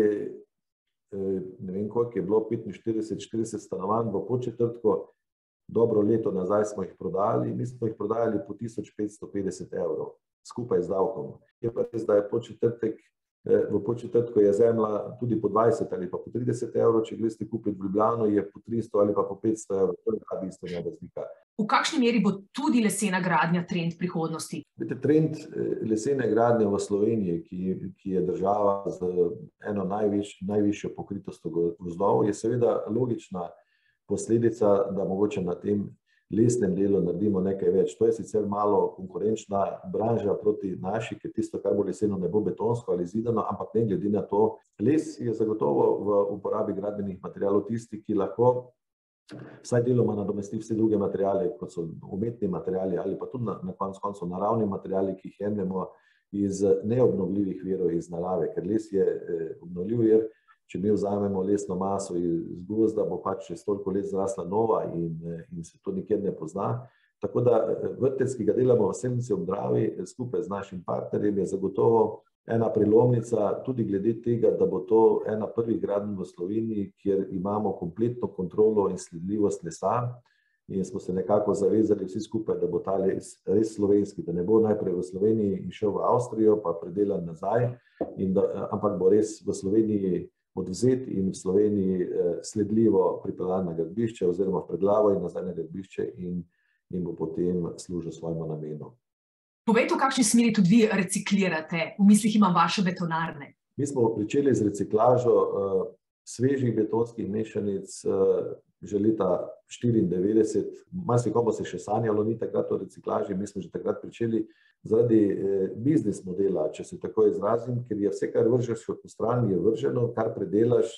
ne vem koliko je bilo, 45-40 stanovanj v Podčetrtku, dobro leto nazaj smo jih prodali, mi smo jih prodajali po 1550 evrov, skupaj z davkom. Je pa res, da je Podčetrtek, v Podčetrtku je zemlja tudi po 20 ali pa po 30 evrov, če greste kupiti v Ljubljano, je po 300 ali pa po 500 evrov, to je ta bistvena razlika. V kakšni meri bo tudi lesena gradnja trend prihodnosti? Vidite, trend lesene gradnje v Sloveniji, ki, ki je država z eno najviš, najvišjo pokritostjo gozdov, je seveda logična posledica, da mogoče na tem lesnem delu naredimo nekaj več. To je sicer malo konkurenčna branža proti naši, ker tisto, kar bo leseno, ne bo betonsko ali zidano, ampak ne glede na to, les je zagotovo v uporabi gradbenih materialov tisti, ki lahko vsaj deloma nadomesti vse druge materiale, kot so umetni materiali ali pa tudi na, na koncu koncev naravni materiali, ki jih jemljemo iz neobnovljivih virov iz narave, ker les je eh, obnovljiv vir. Če mi vzamemo lesno maso iz gozda, bo pač čez toliko let zrasla nova in, in se to nikjer ne pozna. Tako da vrtec, ki ga delamo v Semnici ob Dravi skupaj z našim partnerjem, je zagotovo ena prelomnica tudi glede tega, da bo to ena prvih gradenj v Sloveniji, kjer imamo kompletno kontrolo in sledljivost lesa in smo se nekako zavezali vsi skupaj, da bo ta les res slovenski, da ne bo najprej v Sloveniji in šel v Avstrijo, pa predelan nazaj, da, ampak bo res v Sloveniji odvzet in v Sloveniji sledljivo pripeljan na gradbišče oziroma v predelavo in nazaj na gradbišče in, in bo potem služil svojemu namenu. Povejte, v kakšni smeri tudi vi reciklirate, v mislih imam vaše betonarne? Mi smo pričeli z reciklažo uh, svežih betonskih mešanic uh, že leta 1994, marsikomu se še sanjalo, ni takrat o reciklaži, mi smo že takrat pričeli zaradi eh, biznis modela, če se tako izrazim, ker je vse, kar vržeš v stran, je vrženo, kar predelaš,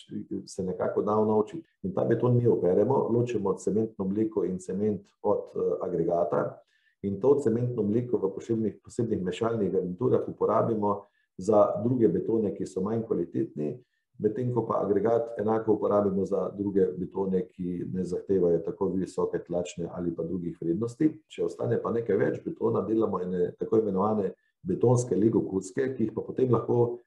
se nekako da naučiti. In ta beton mi operemo, ločimo cementno mleko in cement od uh, agregata in to cementno mleko v posebnih, posebnih mešalnih garniturah uporabimo za druge betone, ki so manj kvalitetni, medtem ko pa agregat enako uporabimo za druge betone, ki ne zahtevajo tako visoke tlačne ali pa drugih vrednosti. Če ostane pa nekaj več betona, delamo ene tako imenovane betonske lego kucke, ki jih pa potem lahko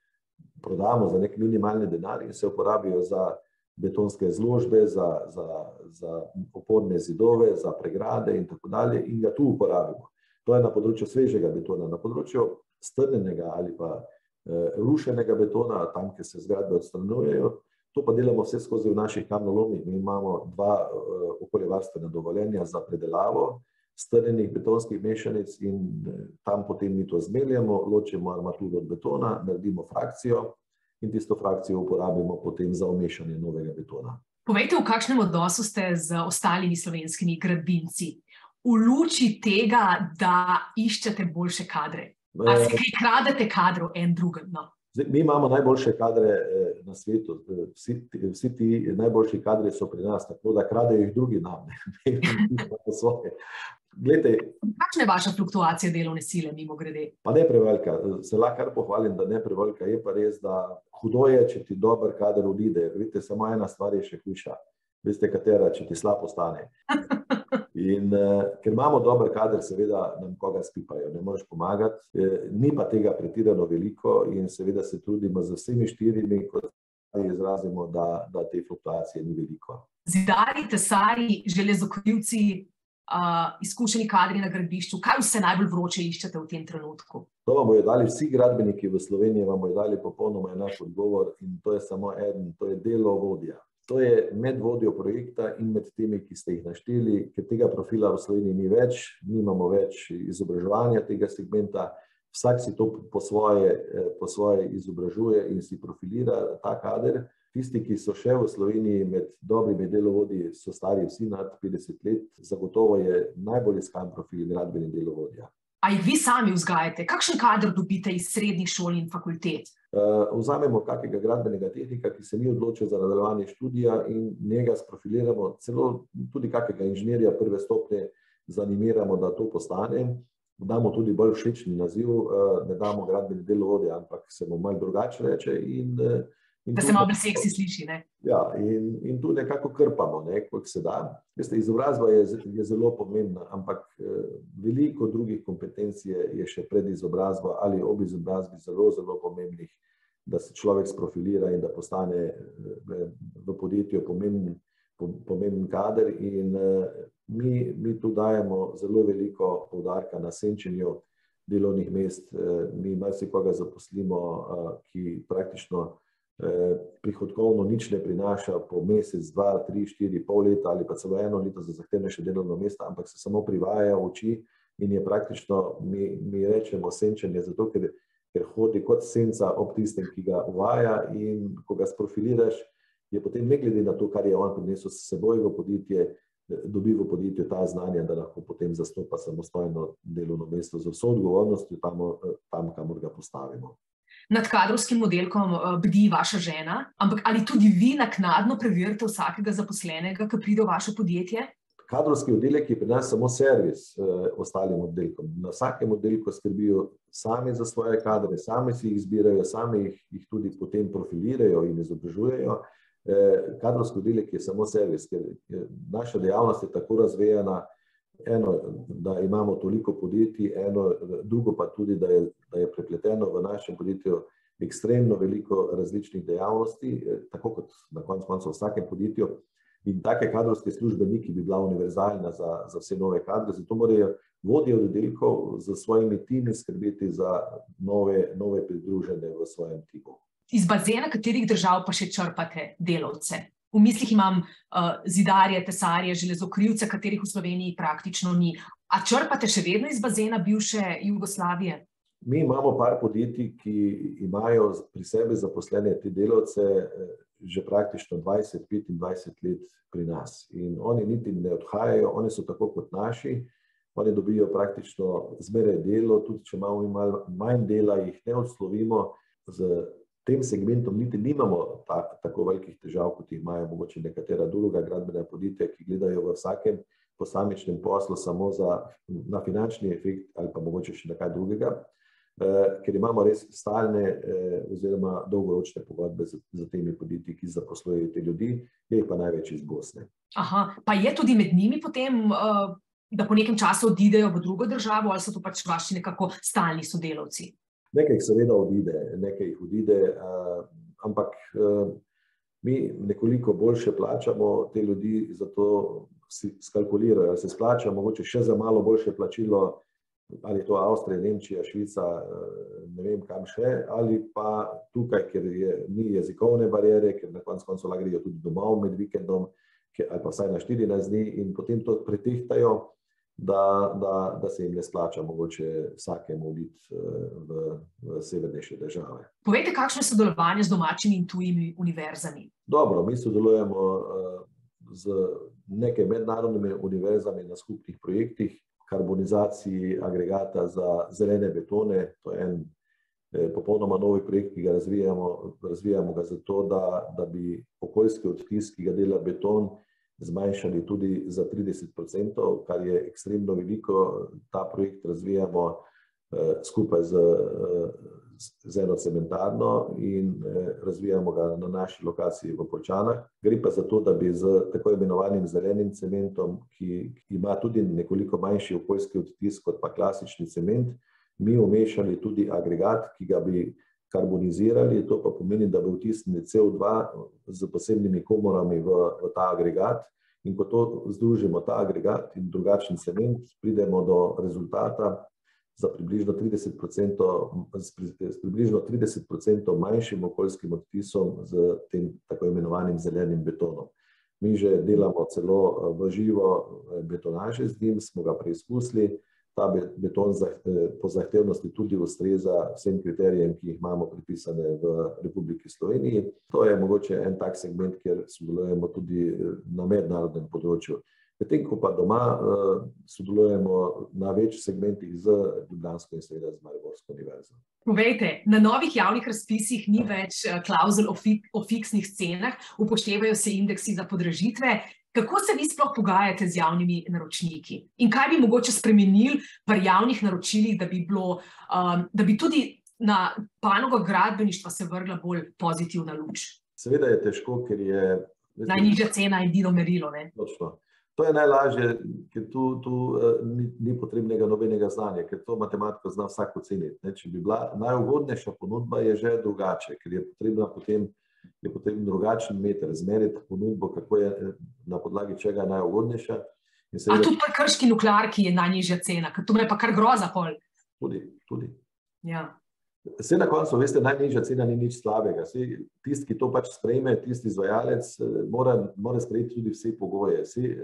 prodamo za nek minimalni denar in se uporabijo za betonske zložbe, za, za, za oporne zidove, za pregrade in tako dalje in ga tu uporabimo. To je na področju svežega betona, na področju strnenega ali pa rušenega betona, tam, kjer se zgradbe odstranjujejo. To pa delamo vse skozi v naših kamnolomih. Mi imamo dva okoljevarstvena dovoljenja za predelavo strnjenih betonskih mešanic in tam potem mi to zmeljemo, ločimo armaturo od betona, naredimo frakcijo in tisto frakcijo uporabimo potem za umešanje novega betona. Povejte, v kakšnem odnosu ste z ostalimi slovenskimi gradbinci? V luči tega, da iščete boljše kadre. Ali se kaj kradete kadrov en drugem? No? Zdaj, mi imamo najboljše kadre na svetu, vsi, vsi ti najboljši kadri so pri nas, tako da kradejo jih drugi nam, ne, ne, svoje. Glede, Kakšna je vaša fluktuacija delovne sile, mimo grede? Pa ne prevelika, se lahko kar pohvalim, da ne prevelika. Je pa res, da hudo je, če ti dober kader odide. Vidite, samo ena stvar je še hujša. Veste, katera, če ti slabo stane. In uh, ker imamo dober kader, seveda nam koga spipajo, ne moreš pomagati. E, ni pa tega pretirano veliko in seveda se trudimo z vsemi štirimi, kot izrazimo, da, da te fluktuacije ni veliko. Zidari, tesari, železokrivci, uh, izkušeni kadri na gradbišču, kaj vse najbolj vroče iščete v tem trenutku? To vam bodo dali vsi gradbeniki v Sloveniji, vam bodo dali popolnoma enak odgovor in to je samo en, to je delo vodja. To je med vodjo projekta in med temi, ki ste jih našteli, ker tega profila v Sloveniji ni več, nimamo več izobraževanja tega segmenta. Vsak si to po svoje, po svoje izobražuje in si profilira ta kader. Tisti, ki so še v Sloveniji med dobrimi delovodji, so stari vsi nad 50 let, zagotovo je najbolj iskan profil gradbeni delovodja. A jih vi sami vzgajate? Kakšen kader dobite iz srednjih šol in fakultet? Uh, vzamemo kakega gradbenega tehnika, ki se ni odločil za nadaljevanje študija in njega sprofiliramo, celo tudi kakega inženirja prve stopnje zanimiramo, da to postane. Damo tudi bolj všečni naziv, uh, ne damo gradbeni delovodja, ampak se mu malo drugače reče. In, uh, Da se malo bolj seksi sliši. Ne? Ja, in, in tu nekako krpamo, ne, kot se da. Veste, izobrazba je, je zelo pomembna, ampak eh, veliko drugih kompetenc je, je še pred izobrazbo ali ob izobrazbi zelo, zelo pomembnih, da se človek sprofilira in da postane v, v podjetju pomemben, pomemben kader. In eh, mi, mi tu dajemo zelo veliko poudarka na senčenju delovnih mest. Eh, mi marsikoga zaposlimo, eh, ki praktično prihodkovno nič ne prinaša po mesec, dva, tri, štiri, pol leta ali pa celo eno leto za zahtevnejše delovno mesto, ampak se samo privaja oči in je praktično, mi, mi rečemo, senčenje, zato ker, ker hodi kot senca ob tistem, ki ga uvaja in ko ga sprofiliraš, je potem ne glede na to, kar je on prinesel s seboj v podjetje, dobi v podjetju ta znanja, da lahko potem zastopa samostojno delovno mesto z vso odgovornostjo tam, tam kamor ga postavimo nad kadrovskim modelkom bdi vaša žena, ampak ali tudi vi naknadno preverite vsakega zaposlenega, ki pride v vaše podjetje? Kadrovski oddelek je pri nas samo servis eh, ostalim oddelkom. Na vsakem oddelku skrbijo sami za svoje kadre, sami si jih izbirajo, sami jih, jih tudi potem profilirajo in izobražujejo. Eh, kadrovski oddelek je samo servis, ker naša dejavnost je tako razvejana, eno, da imamo toliko podjetij, eno, drugo pa tudi, da je, da je prepleteno v našem podjetju ekstremno veliko različnih dejavnosti, tako kot na koncu koncev v vsakem podjetju. In take kadrovske službeniki bi bila univerzalna za, za vse nove kadre, zato morajo vodje oddelkov z svojimi timi skrbeti za nove, nove pridružene v svojem timu. Iz bazena katerih držav pa še črpate delovce? V mislih imam uh, zidarje, tesarje, železokrivce, katerih v Sloveniji praktično ni. A črpate še vedno iz bazena bivše Jugoslavije? Mi imamo par podjetij, ki imajo pri sebi zaposlene te delavce že praktično 20-25 let pri nas. In oni niti ne odhajajo, oni so tako kot naši, oni dobijo praktično zmeraj delo, tudi če imamo malo manj dela, jih ne odslovimo. Z tem segmentom niti nimamo ta, tako velikih težav, kot jih imajo mogoče nekatera druga gradbena podjetja, ki gledajo v vsakem posamičnem poslu samo za, na finančni efekt ali pa mogoče še nekaj drugega, eh, ker imamo res stalne eh, oziroma dolgoročne pogodbe z, z temi podjetji, ki zaposlujejo te ljudi, je pa največ iz Bosne. Aha, pa je tudi med njimi potem, uh, da po nekem času odidejo v drugo državo ali so to pač vaši nekako stalni sodelavci? Nekaj jih seveda odide, nekaj jih odide, ampak mi nekoliko boljše plačamo te ljudi, zato si skalkulirajo, da se splača mogoče še za malo boljše plačilo, ali je to Avstrija, Nemčija, Švica, ne vem kam še, ali pa tukaj, ker je, ni jezikovne barijere, ker na koncu koncev grejo tudi domov med vikendom, ker, ali pa vsaj na 14 dni in potem to pretehtajo da, da, da se jim ne splača mogoče vsakemu oditi eh, v, v severnejše države. Povejte, kakšno je sodelovanje z domačimi in tujimi univerzami? Dobro, mi sodelujemo eh, z nekaj mednarodnimi univerzami na skupnih projektih, karbonizaciji agregata za zelene betone. To je en eh, popolnoma novi projekt, ki ga razvijamo, razvijamo ga zato, da, da bi okoljski odtis, ki ga dela beton, zmanjšali tudi za 30%, kar je ekstremno veliko. Ta projekt razvijamo skupaj z, z eno cementarno in razvijamo ga na naši lokaciji v Polčanah. Gre pa za to, da bi z tako imenovanim zelenim cementom, ki ima tudi nekoliko manjši okoljski odtis kot pa klasični cement, mi umešali tudi agregat, ki ga bi karbonizirali, to pa pomeni, da bi vtisnili CO2 z posebnimi komorami v, v ta agregat in ko to združimo, ta agregat in drugačen cement, pridemo do rezultata za približno 30%, s približno 30% manjšim okoljskim odtisom z tem tako imenovanim zelenim betonom. Mi že delamo celo v živo betonaže z njim, smo ga preizkusili, ta beton po zahtevnosti tudi ustreza vsem kriterijem, ki jih imamo pripisane v Republiki Sloveniji. To je mogoče en tak segment, kjer sodelujemo tudi na mednarodnem področju. Medtem ko pa doma sodelujemo na več segmentih z ljubljansko in seveda z mariborsko univerzo. Povejte, na novih javnih razpisih ni več klavzul o o fiksnih cenah, upoštevajo se indeksi za podražitve. Kako se vi sploh pogajate z javnimi naročniki? In kaj bi mogoče spremenili pri javnih naročilih, da bi bilo, da bi tudi na panogo gradbeništva se vrgla bolj pozitivna luč? Seveda je težko, ker je... Najnižja cena je edino merilo, ne. Točno. To je najlažje, ker tu, tu ni, ni potrebnega nobenega znanja, ker to matematiko zna vsak oceniti, ne. Če bi bila najugodnejša ponudba, je že drugače, ker je potrebna potem je potem drugačen meter, izmeriti ponudbo, kako je, na podlagi česa je najugodnejša. A tudi pri krški nuklearki je najnižja cena, ker to me pa kar groza pol. Tudi, tudi. Ja. Saj na koncu, veste, najnižja cena ni nič slabega, saj tisti, ki to pač sprejme, tisti izvajalec, mora, mora sprejeti tudi vse pogoje, saj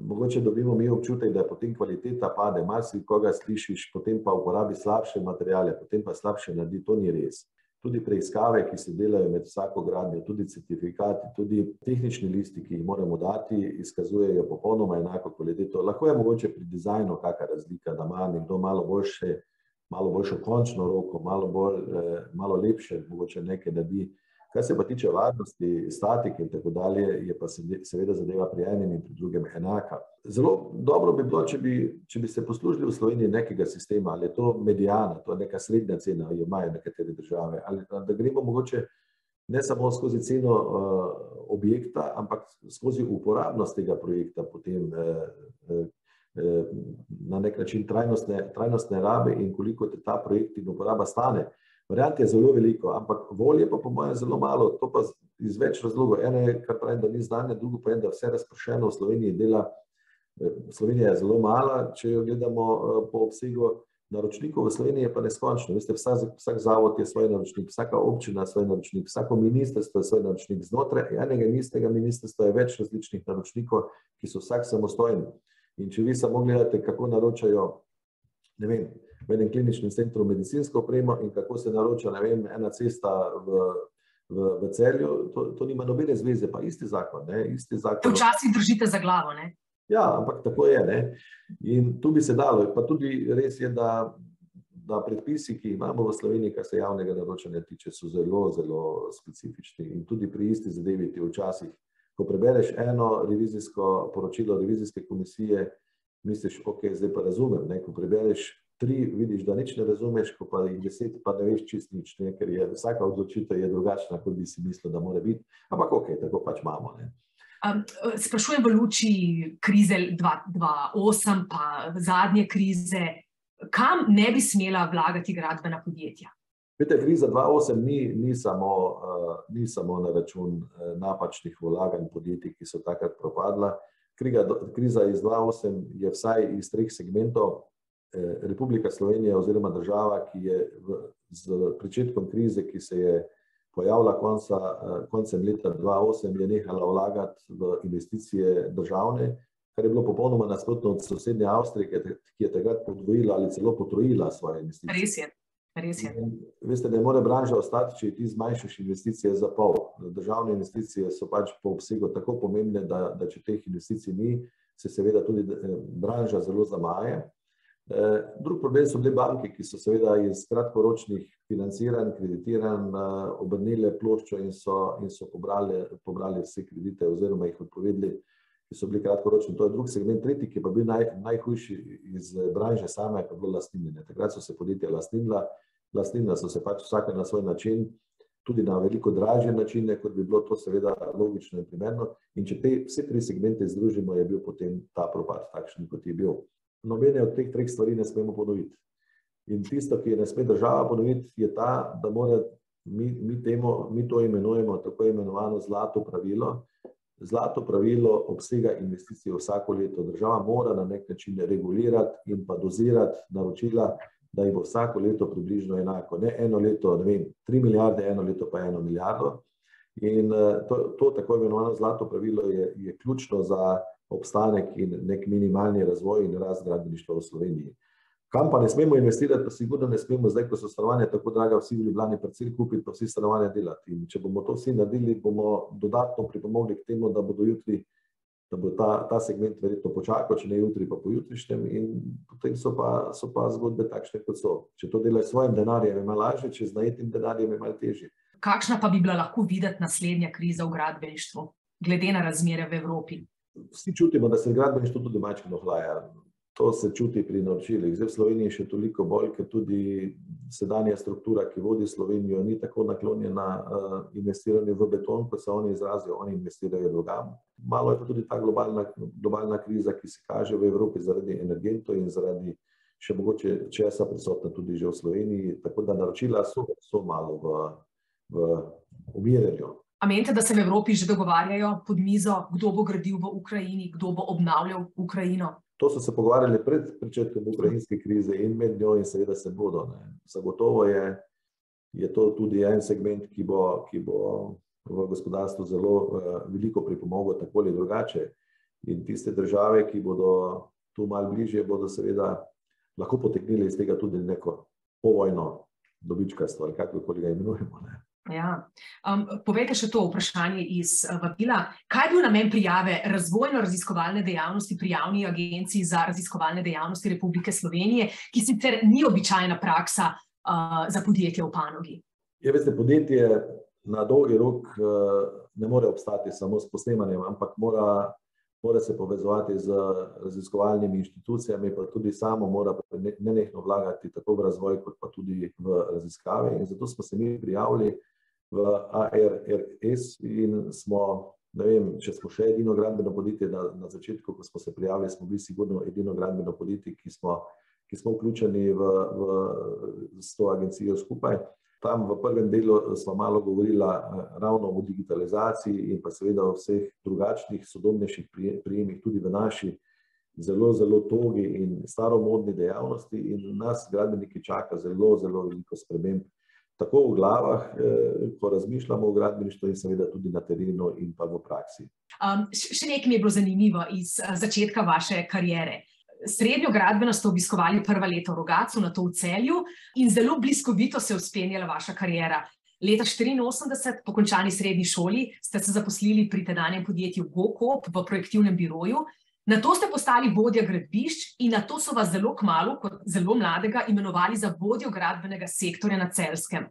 mogoče dobimo mi občutek, da potem kvaliteta pade, marsikoga slišiš, potem pa uporabi slabše materiale, potem pa slabše naredi, to ni res. Tudi preiskave, ki se delajo med vsako gradnjo, tudi certifikati, tudi tehnični listi, ki jih moramo dati, izkazujejo popolnoma enako kvaliteto. Lahko je mogoče pri dizajnu kaka razlika, da ima nekdo malo boljše, malo boljšo končno roko, malo bolj, malo lepše mogoče nekaj naredi. Kar se pa tiče varnosti, statike in tako dalje, je pa seveda zadeva pri enem in pri drugem enaka. Zelo dobro bi bilo, če bi, če bi se poslužili v Sloveniji nekega sistema, ali je to mediana, to je neka srednja cena, jo imajo nekatere države, ali da gremo mogoče ne samo skozi ceno objekta, ampak skozi uporabnost tega projekta potem na neki način trajnostne, trajnostne rabe in koliko te ta projekt in uporaba stane. Variant je zelo veliko, ampak volje pa po moje zelo malo, to pa iz več razlogov. Eno je, kar pravim, da ni znanja, drugo pa je, da vse razpršeno v Sloveniji dela, Slovenija je zelo mala, če jo gledamo po obsegu, naročnikov v Sloveniji je pa neskončno, veste, vsak, vsak zavod je svoj naročnik, vsaka občina svoj naročnik, vsako ministrstvo je svoj naročnik, znotraj enega in istega ministrstva je več različnih naročnikov, ki so vsak samostojni. In če vi samo gledate, kako naročajo, ne vem, v enem kliničnem centru medicinsko opremo in kako se naroča, ne vem, ena cesta v, v, v Celju, to, to nima nobene zveze, pa isti zakon, ne, isti zakon. Včasih držite za glavo, ne. Ja, ampak tako je, ne. In tu bi se dalo, pa tudi res je, da, da predpisi, ki jih imamo v Sloveniji, kar se javnega naročanja tiče, so zelo, zelo specifični in tudi pri isti zadevi ti včasih, ko prebereš eno revizijsko poročilo revizijske komisije, misliš, okej, zdaj pa razumem, ne, ko prebereš tri, vidiš, da nič ne razumeš, ko pa jih deset, pa ne veš čisto nič, ne, ker je vsaka odločitev je drugačna, kot bi si mislil, da mora biti, ampak okej, tako pač imamo, ne. sprašujem v luči krize dva, dva osem pa zadnje krize, kam ne bi smela vlagati gradbena podjetja? Glejte, kriza dva osem ni, ni samo, ni samo na račun napačnih vlaganj podjetij, ki so takrat propadla. kriza iz dva osem je vsaj iz treh segmentov, Republika Slovenija oziroma država, ki je v, s pričetkom krize, ki se je pojavila konca, koncem leta dva osem, je nehala vlagati v investicije državne, kar je bilo popolnoma nasprotno od sosednje Avstrije, ki je takrat podvojila ali celo potrojila svoje investicije. Res je, res je. Veste, ne more branža ostati, če ti zmanjšaš investicije za pol. Državne investicije so pač po obsegu tako pomembne, da, da če teh investicij ni, se seveda tudi branža zelo zamaje. Drug problem so bile banke, ki so seveda iz kratkoročnih financiranj, kreditiranj obrnile ploščo in so, in so pobrali, pobrali vse kredite oziroma jih odpovedali, ki so bili kratkoročni. To je drug segment. Tretji, ki je pa bil naj, najhujši iz branže same, je pa bilo lastninjenje. Takrat so se podjetja lastnila, lastnila so se pač vsake na svoj način, tudi na veliko dražje načine, kot bi bilo to seveda logično in primerno. In če te vse tri segmente združimo, je bil potem ta propad takšen, kot je bil nobene od teh treh stvari ne smemo ponoviti. In tisto, ki je ne sme država ponoviti, je ta, da mora, mi, mi, temo, mi to imenujemo tako imenovano zlato pravilo. Zlato pravilo obsega investicije vsako leto. Država mora na nek način regulirati in pa dozirati naročila, da jih bo vsako leto približno enako. Ne eno leto, ne vem, tri milijarde, eno leto pa eno milijardo. In to, to tako imenovano zlato pravilo je, je ključno za obstanek in nek minimalni razvoj in rast gradbeništva v Sloveniji. Kam pa ne smemo investirati, pa sigurno ne smemo zdaj, ko so stanovanja tako draga, vsi v Ljubljani parcel kupiti, pa vsi stanovanja delati. In če bomo to vsi naredili, bomo dodatno pripomogli k temu, da bodo jutri, da bo ta, ta segment verjetno počakal, če ne jutri, pa pojutrišnjem in potem so pa, so pa zgodbe takšne, kot so. Če to delajo s svojim denarjem, je malo lažje, če z najetim denarjem je malo težje. Kakšna pa bi bila lahko videti naslednja kriza v gradbeništvu, glede na razmere v Evropi? vsi čutimo, da se gradbeništvo tudi majčkeno ohlaja. To se čuti pri naročilih. Zdaj v Sloveniji še toliko bolj, ker tudi sedanja struktura, ki vodi Slovenijo, ni tako naklonjena uh, investiranju v beton, kot se oni izrazijo, oni investirajo drugam. Malo je pa tudi ta globalna, globalna kriza, ki se kaže v Evropi zaradi energentov in zaradi še mogoče česa prisotna tudi že v Sloveniji. Tako da naročila so, so malo v, v umiranju. A menite, da se v Evropi že dogovarjajo pod mizo, kdo bo gradil v Ukrajini, kdo bo obnavljal Ukrajino? To so se pogovarjali pred začetkom ukrajinske krize in med njo in seveda se bodo. Ne. Zagotovo je, je to tudi en segment, ki bo, ki bo v gospodarstvu zelo uh, veliko pripomogel, tako ali drugače. In tiste države, ki bodo tu malo bližje, bodo seveda lahko potegnili iz tega tudi neko povojno dobičkarstvo, ali kako ga imenujemo. Ne. Ja. Um, povejte še to vprašanje iz uh, vabila. Kaj je bil namen prijave razvojno-raziskovalne dejavnosti pri javni agenciji za raziskovalne dejavnosti Republike Slovenije, ki sicer ni običajna praksa uh, za podjetje v panogi? Ja, veste, podjetje na dolgi rok uh, ne more obstati samo s posnemanjem, ampak mora mora se povezovati z raziskovalnimi inštitucijami, pa tudi samo mora nenehno vlagati tako v razvoj, kot pa tudi v raziskave. In zato smo se mi prijavili v ARRS in smo, ne vem, če smo še edino gradbeno podjetje na, na začetku, ko smo se prijavili, smo bili sigurno edino gradbeno podjetje, ki smo, ki smo vključeni v, v, s to agencijo skupaj. Tam v prvem delu smo malo govorili ravno o digitalizaciji in pa seveda o vseh drugačnih, sodobnejših prijemih, tudi v naši zelo, zelo togi in staromodni dejavnosti. In nas, gradbeniki, čaka zelo, zelo veliko sprememb tako v glavah, eh, ko razmišljamo o gradbeništvu, in seveda tudi na terenu in pa v praksi. Um, še nekaj mi je bilo zanimivo iz uh, začetka vaše kariere. Srednjo gradbeno ste obiskovali prva leta v Rogacu, na to v celju, in zelo bliskovito se je uspenjala vaša karijera. Leta 1984, po končani srednji šoli, ste se zaposlili pri tedanjem podjetju GoCop v projektivnem biroju, Na to ste postali vodja gradbišč in na to so vas zelo kmalo, kot zelo mladega, imenovali za vodjo gradbenega sektorja na Celskem.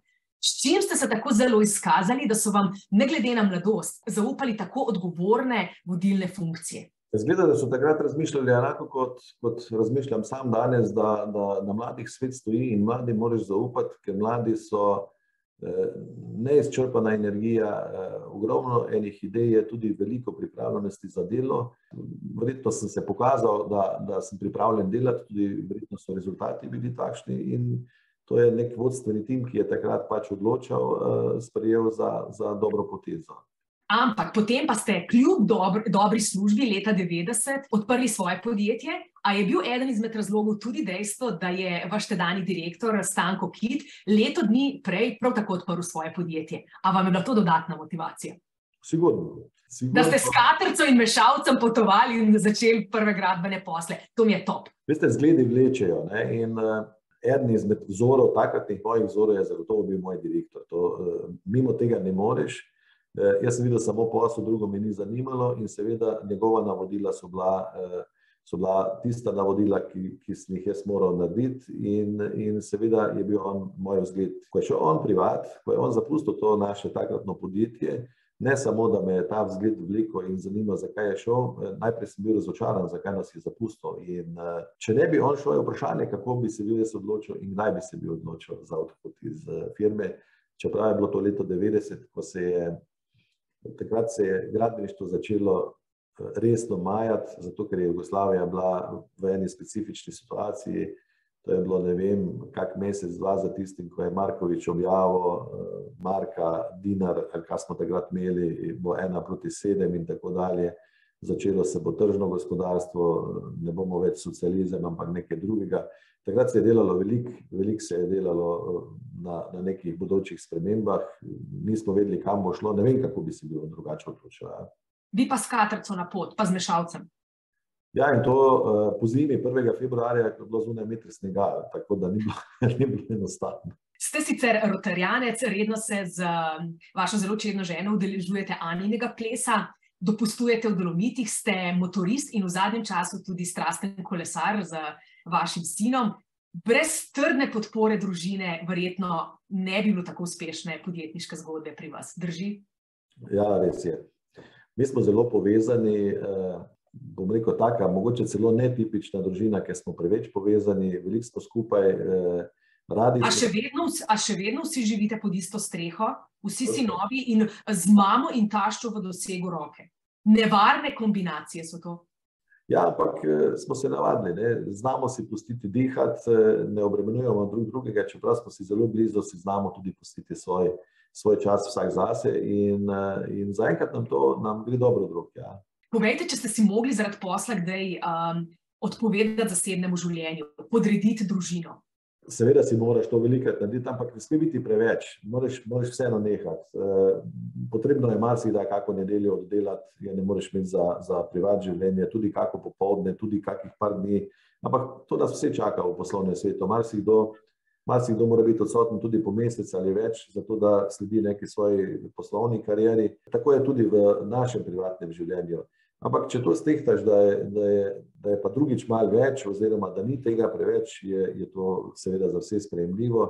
S čim ste se tako zelo izkazali, da so vam, ne glede na mladost, zaupali tako odgovorne vodilne funkcije? Zgleda, da so takrat razmišljali enako, kot, kot razmišljam sam danes, da, da na mladih svet stoji in mladi moraš zaupati, ker mladi so neizčrpana energija, ogromno enih idej, je tudi veliko pripravljenosti za delo. Verjetno sem se pokazal, da, da sem pripravljen delati, tudi verjetno so rezultati bili takšni. In to je nek vodstveni tim, ki je takrat pač odločal, sprejel za, za dobro potezo. Ampak potem pa ste kljub dobr, dobri službi leta 90 odprli svoje podjetje. A je bil eden izmed razlogov tudi dejstvo, da je vaš tedajni direktor Stanko Kit leto dni prej prav tako odprl svoje podjetje? A vam je bila to dodatna motivacija? Sigurno. Sigurno. Da ste s katerco in mešalcem potovali in začeli prve gradbene posle. To mi je top. Veste, zgledi vlečejo. Ne? In uh, eden izmed vzorov, takratnih mojih vzorov, je zagotovo bil moj direktor. To, uh, mimo tega ne moreš. Uh, jaz sem videl samo posel, drugo me ni zanimalo in seveda njegova navodila so bila. Uh, so bila tista navodila, ki, ki sem jih jaz moral narediti, in, in seveda je bil on moj vzgled. Ko je šel on privat, ko je on zapustil to naše takratno podjetje, ne samo, da me je ta vzgled veliko in zanima, zakaj je šel, najprej sem bil razočaran, zakaj nas je zapustil. In, če ne bi on šel, je vprašanje, kako bi se bil jaz odločil in kdaj bi se bil odločil za odhod iz firme. Čeprav je bilo to leto 90, ko se je takrat se je gradbeništvo začelo resno majati, zato ker je Jugoslavija bila v eni specifični situaciji. To je bilo, ne vem, kak mesec, dva za tistim, ko je Markovič objavil, Marka, Dinar, kaj smo takrat imeli, bo ena proti sedem in tako dalje. Začelo se bo tržno gospodarstvo, ne bomo več socializem, ampak nekaj drugega. Takrat se je delalo veliko, veliko se je delalo na, na nekih bodočih spremembah, nismo vedeli, kam bo šlo, ne vem, kako bi se bilo drugače odločil vi pa s katrco na pot, pa z mešalcem. Ja, in to uh, po zimi 1. februarja, ko je bilo zunaj meter snega, tako da ni bilo, <laughs> ni bilo enostavno. Ste sicer rotarjanec, redno se z vašo zelo čedno ženo udeležujete Aninega plesa, dopustujete v dolomitih, ste motorist in v zadnjem času tudi strasten kolesar z vašim sinom. Brez trdne podpore družine, verjetno ne bi bilo tako uspešne podjetniške zgodbe pri vas. Drži? Ja, res je. Mi smo zelo povezani, eh, bom rekel, taka, mogoče celo netipična družina, ker smo preveč povezani, veliko smo skupaj. Eh, radi a, še vedno, a še vedno vsi živite pod isto streho, vsi si novi in z mamo in taščo v dosegu roke. Nevarne kombinacije so to. Ja, ampak eh, smo se navadili, ne? znamo si pustiti dihati, ne obremenjujemo drug drugega, čeprav smo si zelo blizu, si znamo tudi pustiti svoje svoj čas vsak zase in, eh, in zaenkrat nam to nam gre dobro drug. Ja. Povejte, če ste si mogli zaradi posla kdaj um, odpovedati zasebnemu življenju, podrediti družino. Seveda si moraš to velikrat narediti, ampak ne sme biti preveč, moraš, moraš vseeno nehati. E, potrebno je marsikdaj kako nedeljo oddelati, ja ne moreš imeti za, za privat življenje, tudi kako popovdne, tudi kakih par dni, ampak to nas vse čaka v poslovnem svetu. Marsikdo Marsikdo mora biti odsoten tudi po mesec ali več, zato da sledi neki svoji poslovni karieri. Tako je tudi v našem privatnem življenju. Ampak, če to stehtaš, da je, da je, da je pa drugič malo več, oziroma da ni tega preveč, je, je to seveda za vse sprejemljivo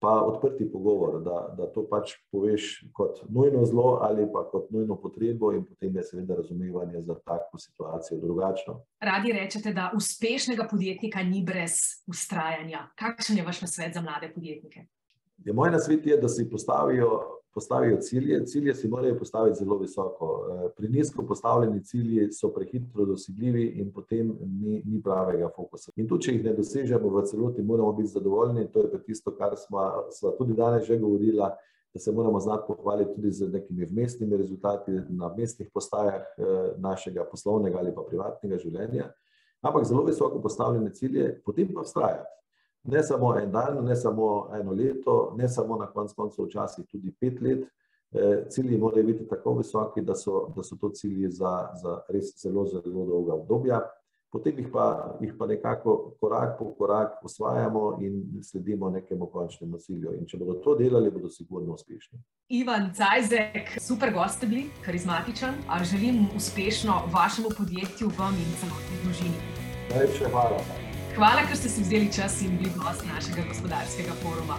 pa odprti pogovor, da, da to pač poveš kot nujno zlo ali pa kot nujno potrebo, in potem je seveda razumevanje za tako situacijo drugačno. Radi rečete, da uspešnega podjetnika ni brez ustrajanja. Kakšen je vaš nasvet za mlade podjetnike? Je moj nasvet je, da si postavijo postavijo cilje. Cilje si morajo postaviti zelo visoko. Eh, pri nizko postavljeni cilji so prehitro dosegljivi in potem ni, ni pravega fokusa. In tudi, če jih ne dosežemo v celoti, moramo biti zadovoljni. To je pa tisto, kar smo tudi danes že govorili, da se moramo znati pohvaliti tudi z nekimi vmesnimi rezultati na mestnih postajah eh, našega poslovnega ali pa privatnega življenja. Ampak zelo visoko postavljene cilje, potem pa vztrajati ne samo en dan, ne samo eno leto, ne samo na koncu koncev, včasih tudi pet let. Eh, cilji morajo biti tako visoki, da so, da so to cilji za, za res zelo, zelo dolga obdobja. Potem jih pa, jih pa nekako korak po korak usvajamo in sledimo nekemu končnemu cilju. In če bodo to delali, bodo sigurno uspešni. Ivan Cajzek, super gost, bili, karizmatičen. Želim uspešno vašemu podjetju, vam in celotni družini. Najlepša hvala. Hvala, ker ste si vzeli čas in bili gost našega gospodarskega foruma.